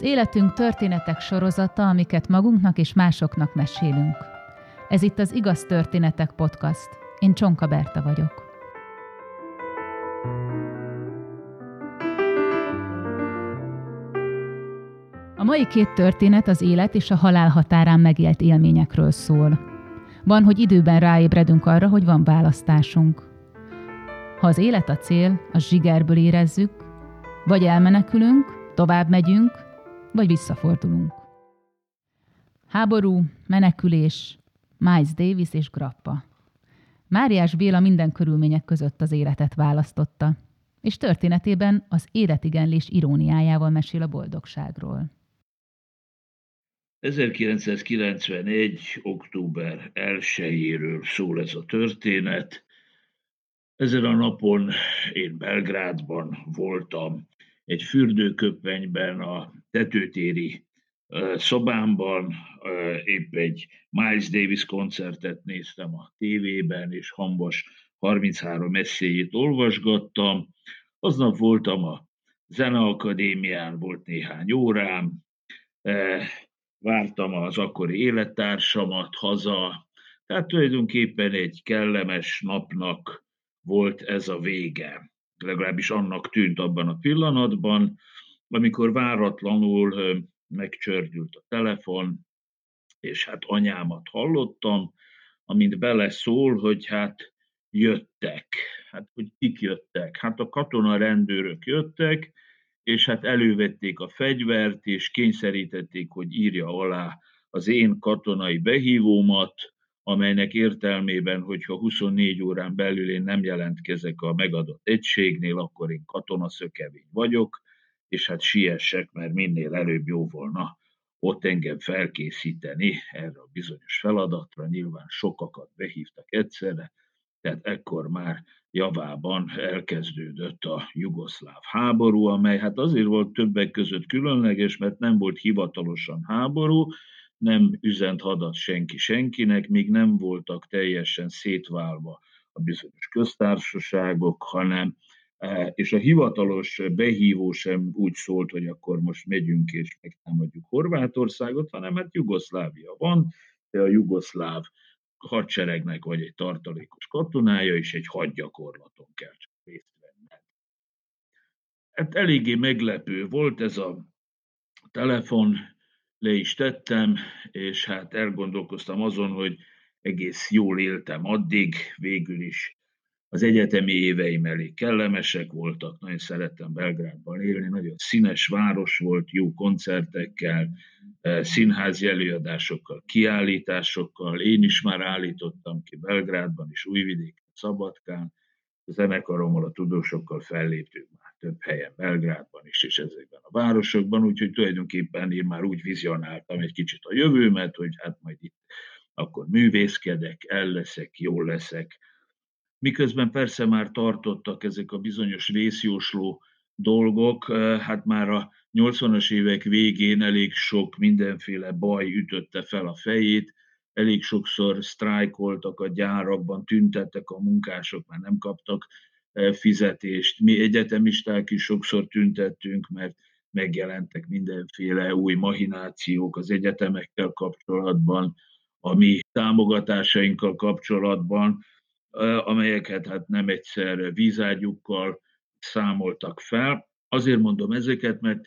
Az életünk történetek sorozata, amiket magunknak és másoknak mesélünk. Ez itt az Igaz Történetek Podcast. Én Csonka Berta vagyok. A mai két történet az élet és a halál határán megélt élményekről szól. Van, hogy időben ráébredünk arra, hogy van választásunk. Ha az élet a cél, a zsigerből érezzük, vagy elmenekülünk, tovább megyünk, vagy visszafordulunk. Háború, menekülés, Miles Davis és Grappa. Máriás Béla minden körülmények között az életet választotta, és történetében az életigenlés iróniájával mesél a boldogságról. 1991. október 1-éről szól ez a történet. Ezen a napon én Belgrádban voltam, egy fürdőköpenyben, a tetőtéri szobámban, épp egy Miles Davis koncertet néztem a tévében, és hambas 33 eszéjét olvasgattam. Aznap voltam a Zeneakadémián, volt néhány órám, vártam az akkori élettársamat haza, tehát tulajdonképpen egy kellemes napnak volt ez a vége. Legalábbis annak tűnt abban a pillanatban, amikor váratlanul megcsördült a telefon, és hát anyámat hallottam, amint beleszól, hogy hát jöttek. Hát, hogy kik jöttek? Hát a katona rendőrök jöttek, és hát elővették a fegyvert, és kényszerítették, hogy írja alá az én katonai behívómat, amelynek értelmében, hogyha 24 órán belül én nem jelentkezek a megadott egységnél, akkor én katonaszökevény vagyok, és hát siessek, mert minél előbb jó volna ott engem felkészíteni erre a bizonyos feladatra. Nyilván sokakat behívtak egyszerre, tehát ekkor már javában elkezdődött a jugoszláv háború, amely hát azért volt többek között különleges, mert nem volt hivatalosan háború, nem üzent hadat senki senkinek, még nem voltak teljesen szétválva a bizonyos köztársaságok, hanem e, és a hivatalos behívó sem úgy szólt, hogy akkor most megyünk és megtámadjuk Horvátországot, hanem hát Jugoszlávia van, de a jugoszláv hadseregnek vagy egy tartalékos katonája, és egy hadgyakorlaton kell csak részt venni. Hát eléggé meglepő volt ez a telefon, le is tettem, és hát elgondolkoztam azon, hogy egész jól éltem addig, végül is az egyetemi éveim elég kellemesek voltak, nagyon szerettem Belgrádban élni, nagyon színes város volt, jó koncertekkel, eh, színházi előadásokkal, kiállításokkal. Én is már állítottam ki Belgrádban és Újvidéken, Szabadkán. A zenekarommal, a tudósokkal felléptünk több helyen, Belgrádban is, és ezekben a városokban, úgyhogy tulajdonképpen én már úgy vizionáltam egy kicsit a jövőmet, hogy hát majd itt akkor művészkedek, el leszek, jól leszek, miközben persze már tartottak ezek a bizonyos vészjósló dolgok, hát már a 80-as évek végén elég sok mindenféle baj ütötte fel a fejét, elég sokszor sztrájkoltak a gyárakban, tüntettek a munkások, már nem kaptak fizetést. Mi egyetemisták is sokszor tüntettünk, mert megjelentek mindenféle új mahinációk az egyetemekkel kapcsolatban, a mi támogatásainkkal kapcsolatban, amelyeket hát nem egyszer vízágyukkal számoltak fel. Azért mondom ezeket, mert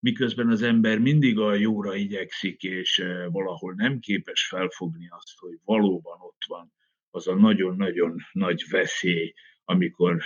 miközben az ember mindig a jóra igyekszik, és valahol nem képes felfogni azt, hogy valóban ott van az a nagyon-nagyon nagy veszély, amikor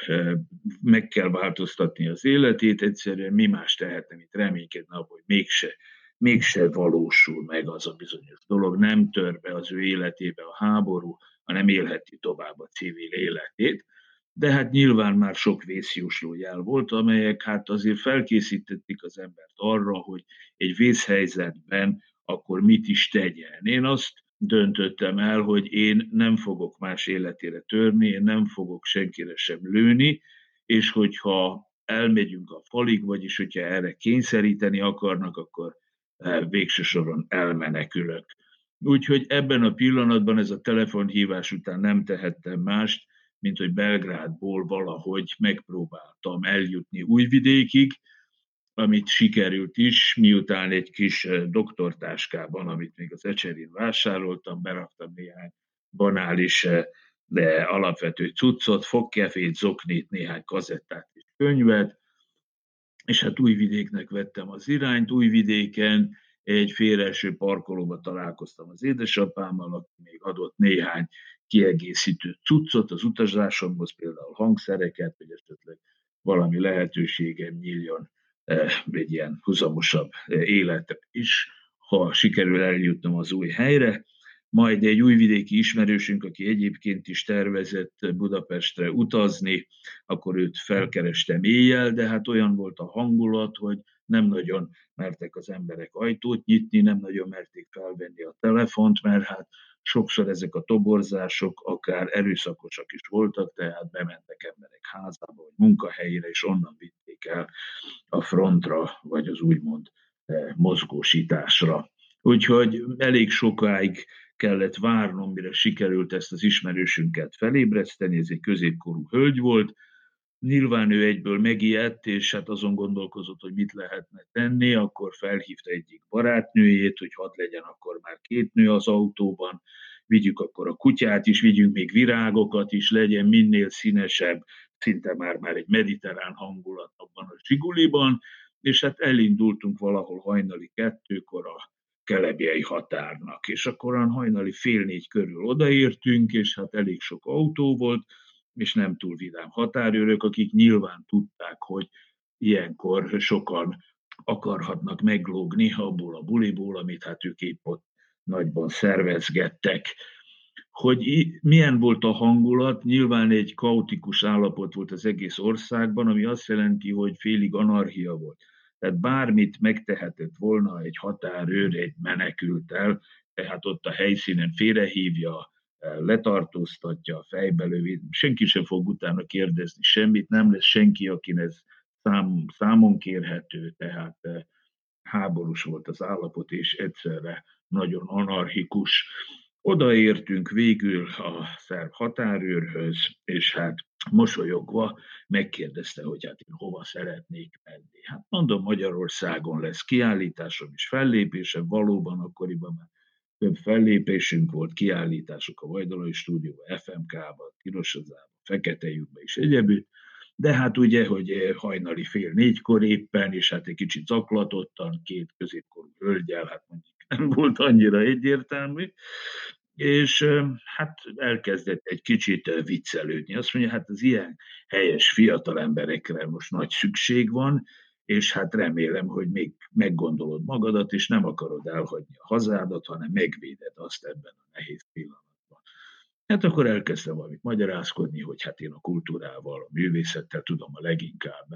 meg kell változtatni az életét, egyszerűen mi más tehetne, mint reménykedne hogy mégse, mégse valósul meg az a bizonyos dolog, nem tör be az ő életébe a háború, hanem élheti tovább a civil életét. De hát nyilván már sok vészjósló jel volt, amelyek hát azért felkészítették az embert arra, hogy egy vészhelyzetben akkor mit is tegyen. Én azt döntöttem el, hogy én nem fogok más életére törni, én nem fogok senkire sem lőni, és hogyha elmegyünk a falig, vagyis hogyha erre kényszeríteni akarnak, akkor eh, végső soron elmenekülök. Úgyhogy ebben a pillanatban ez a telefonhívás után nem tehettem mást, mint hogy Belgrádból valahogy megpróbáltam eljutni Újvidékig, amit sikerült is, miután egy kis doktortáskában, amit még az Ecserin vásároltam, beraktam néhány banális, de alapvető cuccot, fogkefét, zoknit, néhány kazettát és könyvet, és hát Újvidéknek vettem az irányt, Újvidéken egy félreeső parkolóba találkoztam az édesapámmal, aki még adott néhány kiegészítő cuccot az utazásomhoz, például hangszereket, vagy esetleg valami lehetőségem nyíljon egy ilyen huzamosabb eh, életre is, ha sikerül eljutnom az új helyre. Majd egy újvidéki ismerősünk, aki egyébként is tervezett Budapestre utazni, akkor őt felkerestem éjjel, de hát olyan volt a hangulat, hogy nem nagyon mertek az emberek ajtót nyitni, nem nagyon merték felvenni a telefont, mert hát sokszor ezek a toborzások akár erőszakosak is voltak, tehát bementek emberek házába, vagy munkahelyére, és onnan vitték el a frontra, vagy az úgymond eh, mozgósításra. Úgyhogy elég sokáig kellett várnom, mire sikerült ezt az ismerősünket felébreszteni, ez egy középkorú hölgy volt, Nyilván ő egyből megijedt, és hát azon gondolkozott, hogy mit lehetne tenni, akkor felhívta egyik barátnőjét, hogy hadd legyen akkor már két nő az autóban, vigyük akkor a kutyát is, vigyünk még virágokat is, legyen minél színesebb, szinte már, már egy mediterrán hangulat abban a Zsiguliban, és hát elindultunk valahol hajnali kettőkor a kelebjei határnak, és akkor hajnali fél négy körül odaértünk, és hát elég sok autó volt, és nem túl vidám határőrök, akik nyilván tudták, hogy ilyenkor sokan akarhatnak meglógni abból a buliból, amit hát ők épp ott nagyban szervezgettek. Hogy milyen volt a hangulat, nyilván egy kaotikus állapot volt az egész országban, ami azt jelenti, hogy félig anarchia volt. Tehát bármit megtehetett volna egy határőr, egy menekültel, tehát ott a helyszínen félrehívja letartóztatja, fejbe lövi, senki sem fog utána kérdezni semmit, nem lesz senki, akin ez szám, számon kérhető, tehát eh, háborús volt az állapot, és egyszerre nagyon anarchikus. Odaértünk végül a szerb határőrhöz, és hát mosolyogva megkérdezte, hogy hát én hova szeretnék menni. Hát mondom, Magyarországon lesz kiállításom és fellépésem, valóban akkoriban már több fellépésünk volt, kiállítások a Vajdalai stúdióban, FMK-ban, Tirosozába, Fekete és egyebült, de hát ugye, hogy hajnali fél négykor éppen, és hát egy kicsit zaklatottan, két középkorú hölgyel, hát mondjuk nem volt annyira egyértelmű, és hát elkezdett egy kicsit viccelődni. Azt mondja, hát az ilyen helyes fiatal emberekre most nagy szükség van, és hát remélem, hogy még meggondolod magadat, és nem akarod elhagyni a hazádat, hanem megvéded azt ebben a nehéz pillanatban. Hát akkor elkezdtem valamit magyarázkodni, hogy hát én a kultúrával, a művészettel tudom a leginkább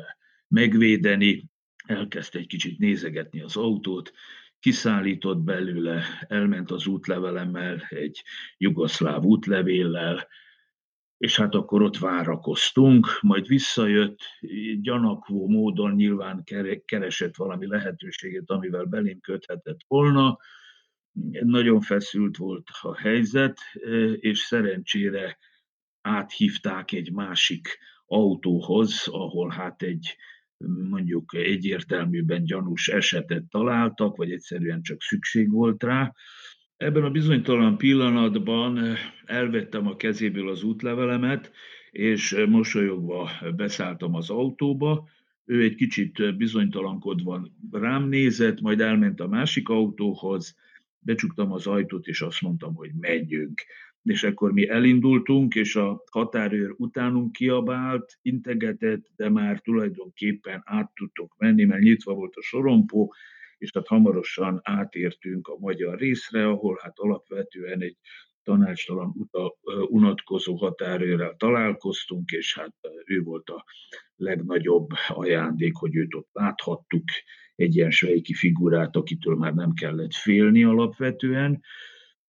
megvédeni, elkezdte egy kicsit nézegetni az autót, kiszállított belőle, elment az útlevelemmel, egy jugoszláv útlevéllel, és hát akkor ott várakoztunk, majd visszajött, gyanakvó módon nyilván keresett valami lehetőséget, amivel belém köthetett volna. Nagyon feszült volt a helyzet, és szerencsére áthívták egy másik autóhoz, ahol hát egy mondjuk egyértelműben gyanús esetet találtak, vagy egyszerűen csak szükség volt rá, Ebben a bizonytalan pillanatban eh, elvettem a kezéből az útlevelemet, és eh, mosolyogva beszálltam az autóba. Ő egy kicsit eh, bizonytalankodva rám nézett, majd elment a másik autóhoz, becsuktam az ajtót, és azt mondtam, hogy menjünk. És akkor mi elindultunk, és a határőr utánunk kiabált, integetett, de már tulajdonképpen át tudtok menni, mert nyitva volt a sorompó, és hát hamarosan átértünk a magyar részre, ahol hát alapvetően egy tanácstalan uta, unatkozó határőrrel találkoztunk, és hát ő volt a legnagyobb ajándék, hogy őt ott láthattuk, egy ilyen svejki figurát, akitől már nem kellett félni alapvetően,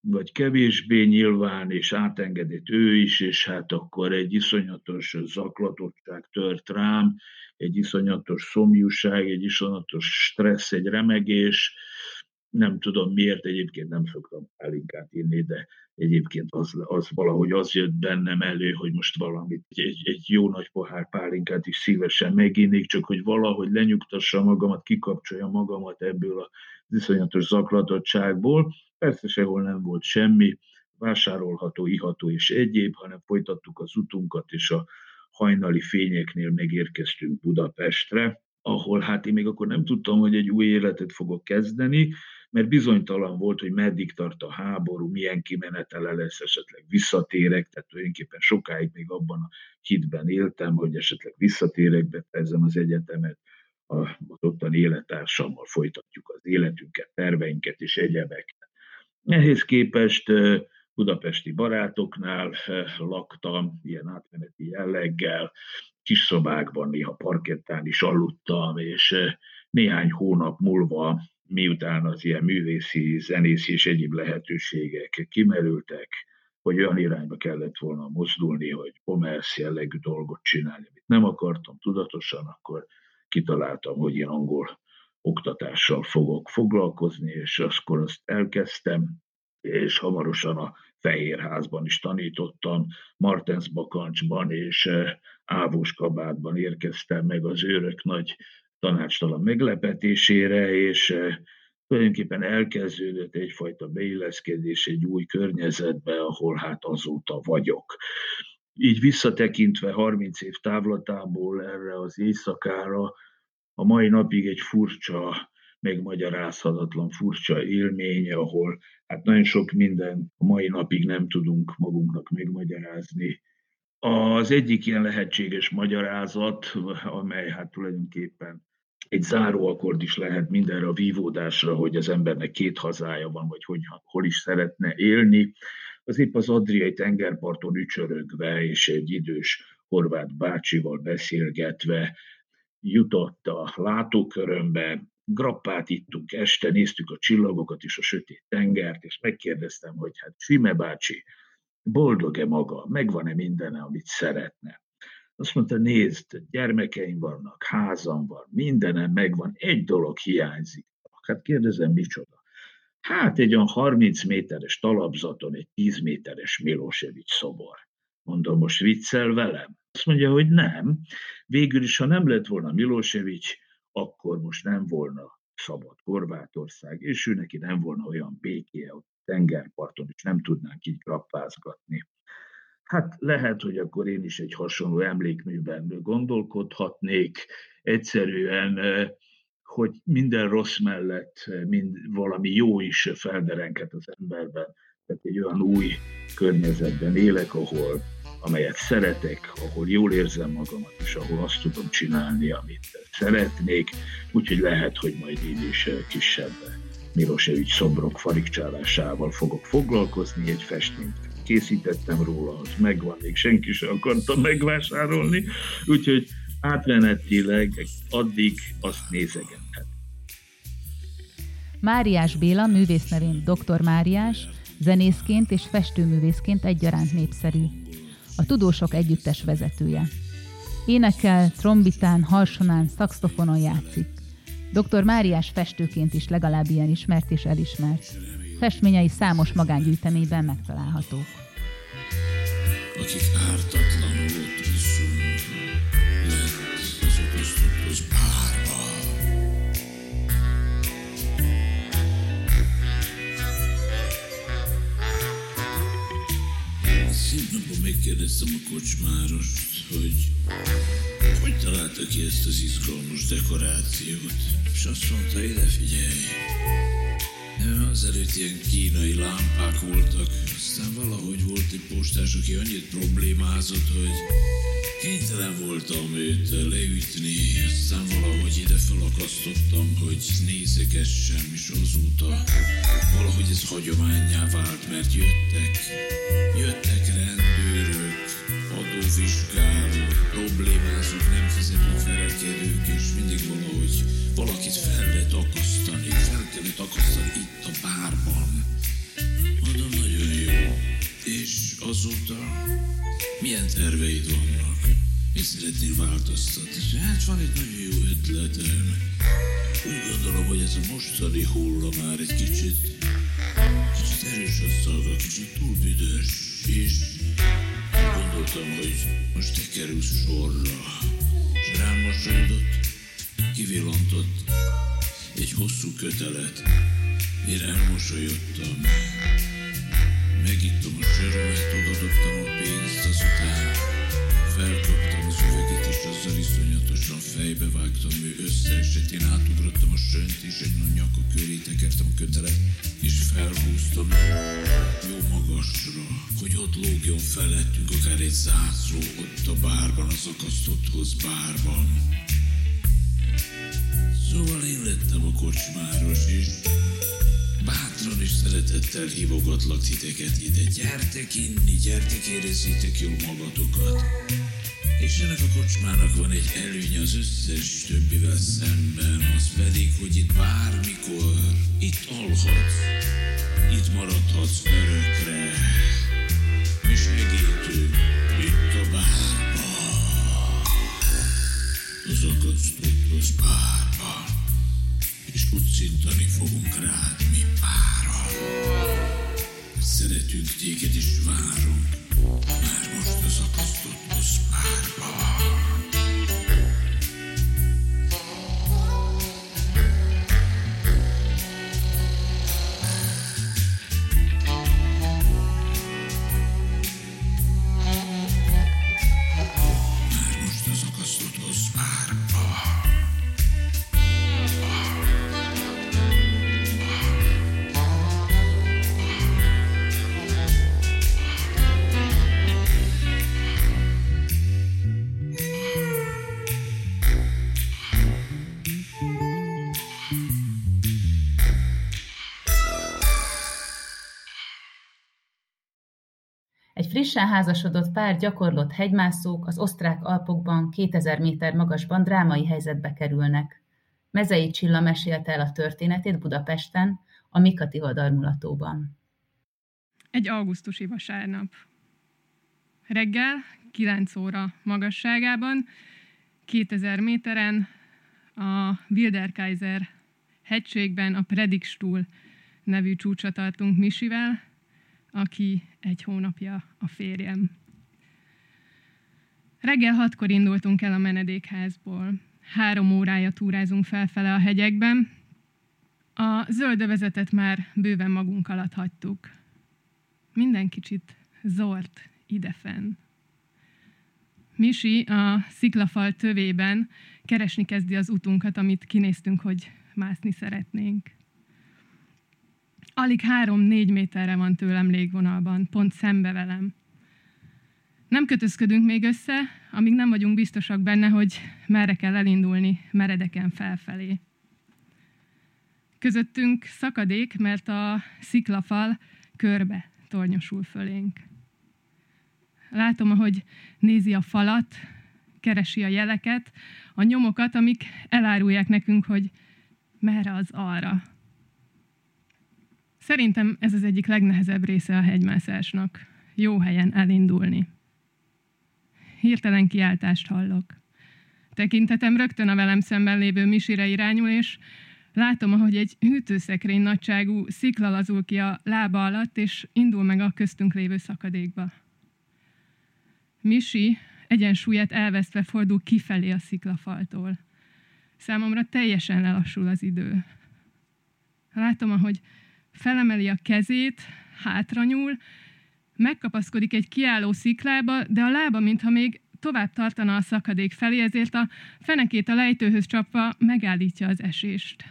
vagy kevésbé nyilván, és átengedett ő is, és hát akkor egy iszonyatos zaklatottság tört rám, egy iszonyatos szomjúság, egy iszonyatos stressz, egy remegés, nem tudom miért, egyébként nem szoktam pálinkát inni, de egyébként az, az valahogy az jött bennem elő, hogy most valamit, egy, egy jó nagy pohár pálinkát is szívesen meginnék, csak hogy valahogy lenyugtassa magamat, kikapcsolja magamat ebből a viszonyatos zaklatottságból. Persze sehol nem volt semmi, vásárolható, iható és egyéb, hanem folytattuk az utunkat, és a hajnali fényeknél megérkeztünk Budapestre, ahol hát én még akkor nem tudtam, hogy egy új életet fogok kezdeni, mert bizonytalan volt, hogy meddig tart a háború, milyen kimenetele lesz, esetleg visszatérek, tehát tulajdonképpen sokáig még abban a hitben éltem, hogy esetleg visszatérek, befejezem az egyetemet, az ottani élettársammal folytatjuk az életünket, terveinket és egyebeket. Ehhez képest budapesti barátoknál laktam, ilyen átmeneti jelleggel, kis szobákban, néha parkettán is aludtam, és néhány hónap múlva, miután az ilyen művészi, zenészi és egyéb lehetőségek kimerültek, hogy olyan irányba kellett volna mozdulni, hogy commerce jellegű dolgot csinálni, amit nem akartam tudatosan, akkor kitaláltam, hogy én angol oktatással fogok foglalkozni, és akkor azt elkezdtem, és hamarosan a Fehérházban is tanítottam, Martens Bakancsban és Ávós kabátban érkeztem meg az őrök nagy tanácstalan meglepetésére, és tulajdonképpen elkezdődött egyfajta beilleszkedés egy új környezetbe, ahol hát azóta vagyok. Így visszatekintve 30 év távlatából erre az éjszakára, a mai napig egy furcsa, megmagyarázhatatlan furcsa élmény, ahol hát nagyon sok minden a mai napig nem tudunk magunknak megmagyarázni. Az egyik ilyen lehetséges magyarázat, amely hát tulajdonképpen egy záróakord is lehet mindenre a vívódásra, hogy az embernek két hazája van, vagy hogy hol is szeretne élni, az épp az Adriai tengerparton ücsörögve és egy idős horvát bácsival beszélgetve jutott a látókörömbe, grappát ittunk este, néztük a csillagokat és a sötét tengert, és megkérdeztem, hogy hát Sime bácsi, boldog-e maga, megvan-e mindene, amit szeretne? Azt mondta, nézd, gyermekeim vannak, házam van, mindenem megvan, egy dolog hiányzik. Hát kérdezem, micsoda? Hát egy olyan 30 méteres talapzaton egy 10 méteres Milosevic szobor. Mondom, most viccel velem? Azt mondja, hogy nem. Végül is, ha nem lett volna Milosevic, akkor most nem volna szabad Horvátország, és ő neki nem volna olyan békéje a tengerparton, és nem tudnánk így grappázgatni. Hát lehet, hogy akkor én is egy hasonló emlékműben gondolkodhatnék. Egyszerűen, hogy minden rossz mellett mind valami jó is felderenket az emberben. Tehát egy olyan új környezetben élek, ahol amelyet szeretek, ahol jól érzem magamat, és ahol azt tudom csinálni, amit szeretnék, úgyhogy lehet, hogy majd én is kisebb Milosevic szobrok farigcsálásával fogok foglalkozni, egy festményt készítettem róla, az megvan, még senki sem akarta megvásárolni, úgyhogy átmenetileg addig azt nézegethet. Máriás Béla, művész nevén Dr. Máriás, zenészként és festőművészként egyaránt népszerű a Tudósok Együttes vezetője. Énekel, trombitán, harsonán, szaxofonon játszik. Dr. Máriás festőként is legalább ilyen ismert és elismert. Festményei számos magángyűjteményben megtalálhatók. Akik ártatlanul megkérdeztem a kocsmárost, hogy hogy találta ki ezt az izgalmas dekorációt, és azt mondta, ide figyelj. Nem, azelőtt ilyen kínai lámpák voltak, aztán valahogy volt egy postás, aki annyit problémázott, hogy kénytelen voltam őt leütni, aztán valahogy ide felakasztottam, hogy nézegessem, és azóta valahogy ez hagyományá vált, mert jöttek, jöttek rendőrök, adóvizsgálók, problémázók, nem fizető ferekedők, és mindig valahogy valakit fel lehet akasztani, fel kellett akasztani itt a bárban. Mondom, nagyon jó. És azóta milyen terveid vannak? Mi szeretnél változtatni? Hát van egy nagyon jó ötletem. Úgy gondolom, hogy ez a mostani hulla már egy kicsit, kicsit erős a szaga, kicsit túl büdös, és gondoltam, hogy most te kerülsz sorra. És rám kivillantott egy hosszú kötelet, én elmosolyodtam. Megittam a sörömet, odadobtam a pénzt, azután felkaptam az üveget, és azzal iszonyatosan fejbe vágtam, ő összeesett, én átugrottam a sönt, és egy nagy nyaka köré tekertem a kötelet, és felhúztam jó magasra, hogy ott lógjon felettünk akár egy zászló ott a bárban, az akasztotthoz bárban. Szóval én lettem a kocsmáros, és bátran és szeretettel hívogatlak titeket ide. Gyertek inni, gyertek érezzétek jól magatokat. És ennek a kocsmának van egy előnye az összes többivel szemben, az pedig, hogy itt bármikor, itt alhatsz, itt maradhatsz örökre. Mi segítünk itt a bárban, az akasztott bárban, és kuccintani fogunk rád mi páran. Szeretünk téged frissen házasodott pár gyakorlott hegymászók az osztrák Alpokban 2000 méter magasban drámai helyzetbe kerülnek. Mezei Csilla mesélte el a történetét Budapesten, a Mikati Hadarmulatóban. Egy augusztusi vasárnap. Reggel, 9 óra magasságában, 2000 méteren a Wilderkaiser hegységben a Predikstúl nevű csúcsra tartunk Misivel, aki egy hónapja a férjem. Reggel hatkor indultunk el a menedékházból. Három órája túrázunk felfele a hegyekben. A zöldövezetet már bőven magunk alatt hagytuk. Minden kicsit zort idefenn. Misi a sziklafal tövében keresni kezdi az utunkat, amit kinéztünk, hogy mászni szeretnénk. Alig három-négy méterre van tőlem légvonalban, pont szembe velem. Nem kötözködünk még össze, amíg nem vagyunk biztosak benne, hogy merre kell elindulni, meredeken felfelé. Közöttünk szakadék, mert a sziklafal körbe tornyosul fölénk. Látom, ahogy nézi a falat, keresi a jeleket, a nyomokat, amik elárulják nekünk, hogy merre az arra. Szerintem ez az egyik legnehezebb része a hegymászásnak. Jó helyen elindulni. Hirtelen kiáltást hallok. Tekintetem rögtön a velem szemben lévő misire irányul, és látom, ahogy egy hűtőszekrény nagyságú szikla lazul ki a lába alatt, és indul meg a köztünk lévő szakadékba. Misi egyensúlyát elvesztve fordul kifelé a sziklafaltól. Számomra teljesen lelassul az idő. Látom, ahogy felemeli a kezét, hátra nyúl, megkapaszkodik egy kiálló sziklába, de a lába, mintha még tovább tartana a szakadék felé, ezért a fenekét a lejtőhöz csapva megállítja az esést.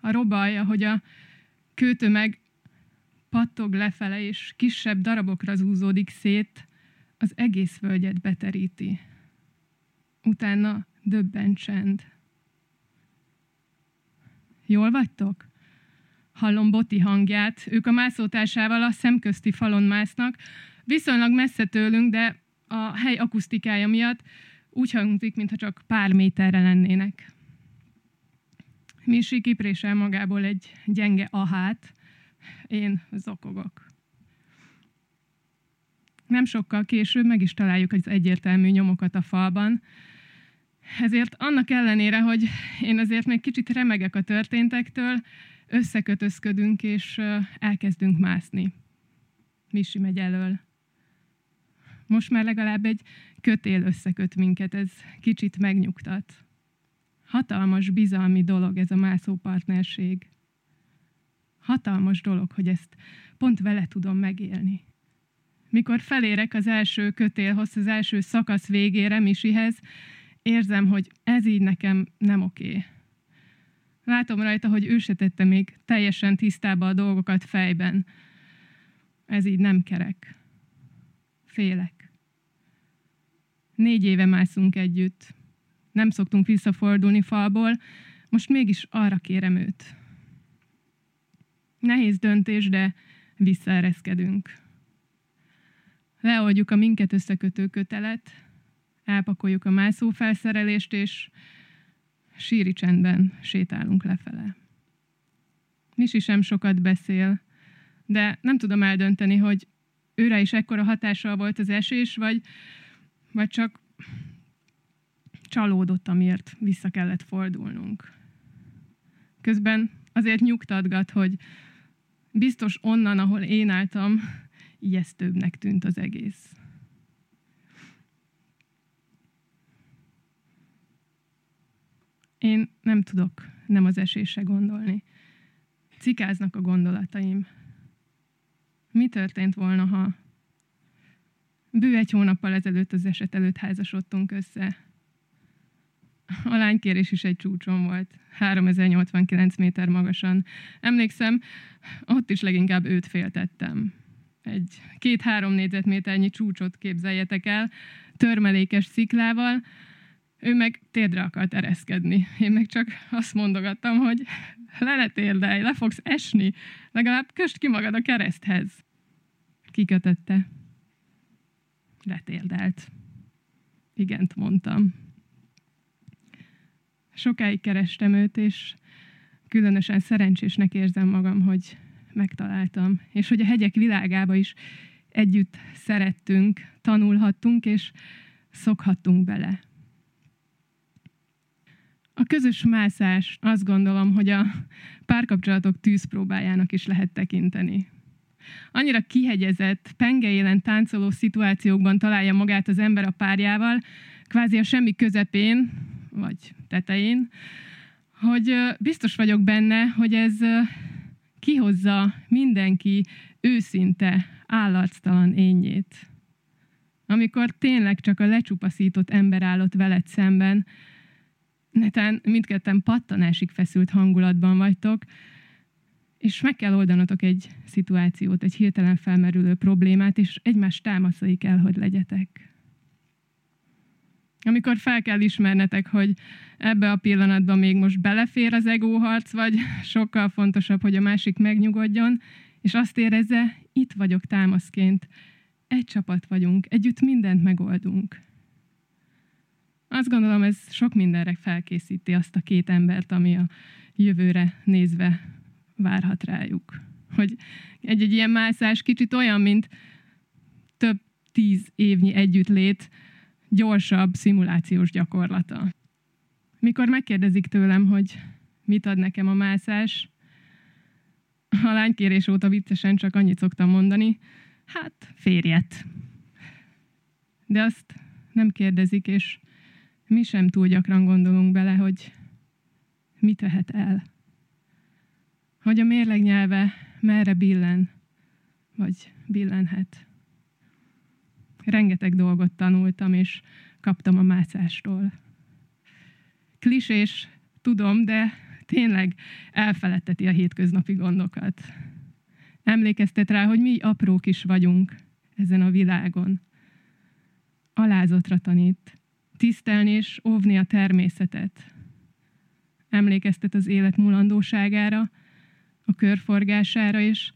A robaj, ahogy a kőtömeg pattog lefele, és kisebb darabokra zúzódik szét, az egész völgyet beteríti. Utána döbben csend. Jól vagytok? Hallom Boti hangját, ők a mászótársával a szemközti falon másznak, viszonylag messze tőlünk, de a hely akusztikája miatt úgy hangzik, mintha csak pár méterre lennének. Misi kiprésel magából egy gyenge ahát, én zokogok. Nem sokkal később meg is találjuk az egyértelmű nyomokat a falban, ezért annak ellenére, hogy én azért még kicsit remegek a történtektől, összekötözködünk és elkezdünk mászni. Misi megy elől. Most már legalább egy kötél összeköt minket, ez kicsit megnyugtat. Hatalmas bizalmi dolog ez a mászó partnerség. Hatalmas dolog, hogy ezt pont vele tudom megélni. Mikor felérek az első kötélhoz, az első szakasz végére, Misihez, érzem, hogy ez így nekem nem oké. Látom rajta, hogy ő se tette még teljesen tisztába a dolgokat fejben. Ez így nem kerek. Félek. Négy éve mászunk együtt. Nem szoktunk visszafordulni falból, most mégis arra kérem őt. Nehéz döntés, de visszaereszkedünk. Leoldjuk a minket összekötő kötelet, elpakoljuk a mászófelszerelést, és síri csendben sétálunk lefele. Misi sem sokat beszél, de nem tudom eldönteni, hogy őre is ekkora hatással volt az esés, vagy, vagy csak csalódott, amiért vissza kellett fordulnunk. Közben azért nyugtatgat, hogy biztos onnan, ahol én álltam, ijesztőbbnek tűnt az egész. Én nem tudok nem az esésre gondolni. Cikáznak a gondolataim. Mi történt volna, ha bő egy hónappal ezelőtt az eset előtt házasodtunk össze? A lánykérés is egy csúcson volt, 3089 méter magasan. Emlékszem, ott is leginkább őt féltettem. Egy két-három négyzetméternyi csúcsot képzeljetek el, törmelékes sziklával, ő meg térdre akart ereszkedni. Én meg csak azt mondogattam, hogy le ne le fogsz esni, legalább köst ki magad a kereszthez. Kikötötte. Letérdelt. Igent mondtam. Sokáig kerestem őt, és különösen szerencsésnek érzem magam, hogy megtaláltam, és hogy a hegyek világába is együtt szerettünk, tanulhattunk, és szokhattunk bele. A közös mászás azt gondolom, hogy a párkapcsolatok tűzpróbájának is lehet tekinteni. Annyira kihegyezett, pengeélen táncoló szituációkban találja magát az ember a párjával, kvázi a semmi közepén, vagy tetején, hogy biztos vagyok benne, hogy ez kihozza mindenki őszinte, állarctalan ényét. Amikor tényleg csak a lecsupaszított ember állott veled szemben, netán mindketten pattanásig feszült hangulatban vagytok, és meg kell oldanatok egy szituációt, egy hirtelen felmerülő problémát, és egymás támaszai kell, hogy legyetek. Amikor fel kell ismernetek, hogy ebbe a pillanatban még most belefér az egóharc, vagy sokkal fontosabb, hogy a másik megnyugodjon, és azt érezze, itt vagyok támaszként, egy csapat vagyunk, együtt mindent megoldunk. Azt gondolom, ez sok mindenre felkészíti azt a két embert, ami a jövőre nézve várhat rájuk. Hogy egy-egy ilyen mászás kicsit olyan, mint több tíz évnyi együttlét gyorsabb szimulációs gyakorlata. Mikor megkérdezik tőlem, hogy mit ad nekem a mászás, a lánykérés óta viccesen csak annyit szoktam mondani, hát férjet. De azt nem kérdezik, és mi sem túl gyakran gondolunk bele, hogy mit tehet el. Hogy a mérleg nyelve merre billen, vagy billenhet. Rengeteg dolgot tanultam, és kaptam a mászástól. Klisés, tudom, de tényleg elfeledteti a hétköznapi gondokat. Emlékeztet rá, hogy mi aprók is vagyunk ezen a világon. Alázatra tanít, tisztelni és óvni a természetet. Emlékeztet az élet mulandóságára, a körforgására, és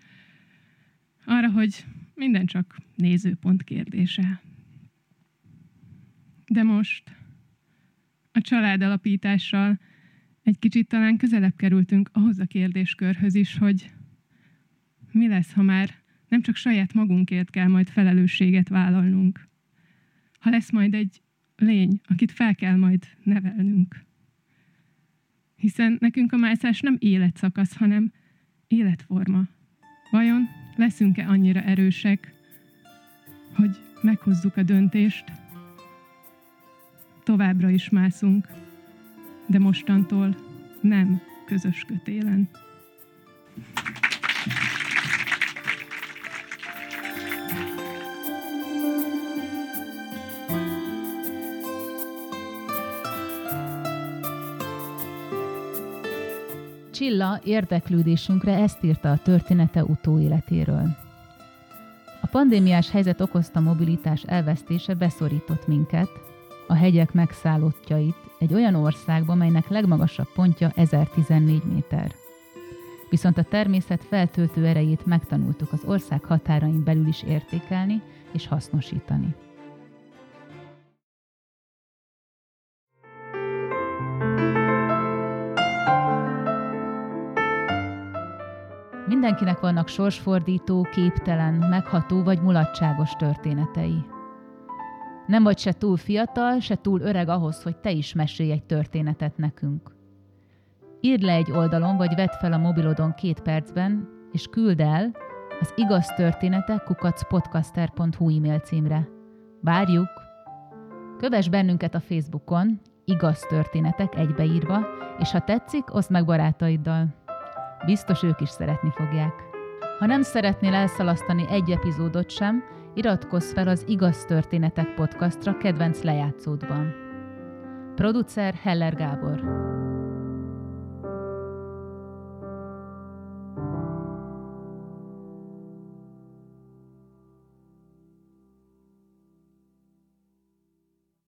arra, hogy minden csak nézőpont kérdése. De most a család alapítással egy kicsit talán közelebb kerültünk ahhoz a kérdéskörhöz is, hogy mi lesz, ha már Nem csak saját magunkért kell majd felelősséget vállalnunk. Ha lesz majd egy lény, akit fel kell majd nevelnünk. Hiszen nekünk a mászás nem életszakasz, hanem életforma. Vajon leszünk-e annyira erősek, hogy meghozzuk a döntést, továbbra is mászunk, de mostantól nem közös kötélen. Csilla érdeklődésünkre ezt írta a története utóéletéről. A pandémiás helyzet okozta mobilitás elvesztése beszorított minket, a hegyek megszállottjait egy olyan országba, melynek legmagasabb pontja 1014 méter. Viszont a természet feltöltő erejét megtanultuk az ország határain belül is értékelni és hasznosítani. Mindenkinek vannak sorsfordító, képtelen, megható vagy mulatságos történetei. Nem vagy se túl fiatal, se túl öreg ahhoz, hogy te is mesélj egy történetet nekünk. Írd le egy oldalon, vagy vedd fel a mobilodon két percben, és küld el az igaz történetek kukacpodcaster.hu e-mail címre. Várjuk! Kövess bennünket a Facebookon, igaz történetek egybeírva, és ha tetszik, oszd meg barátaiddal. Biztos ők is szeretni fogják. Ha nem szeretnél elszalasztani egy epizódot sem, iratkozz fel az Igaz Történetek podcastra kedvenc lejátszódban. Producer Heller Gábor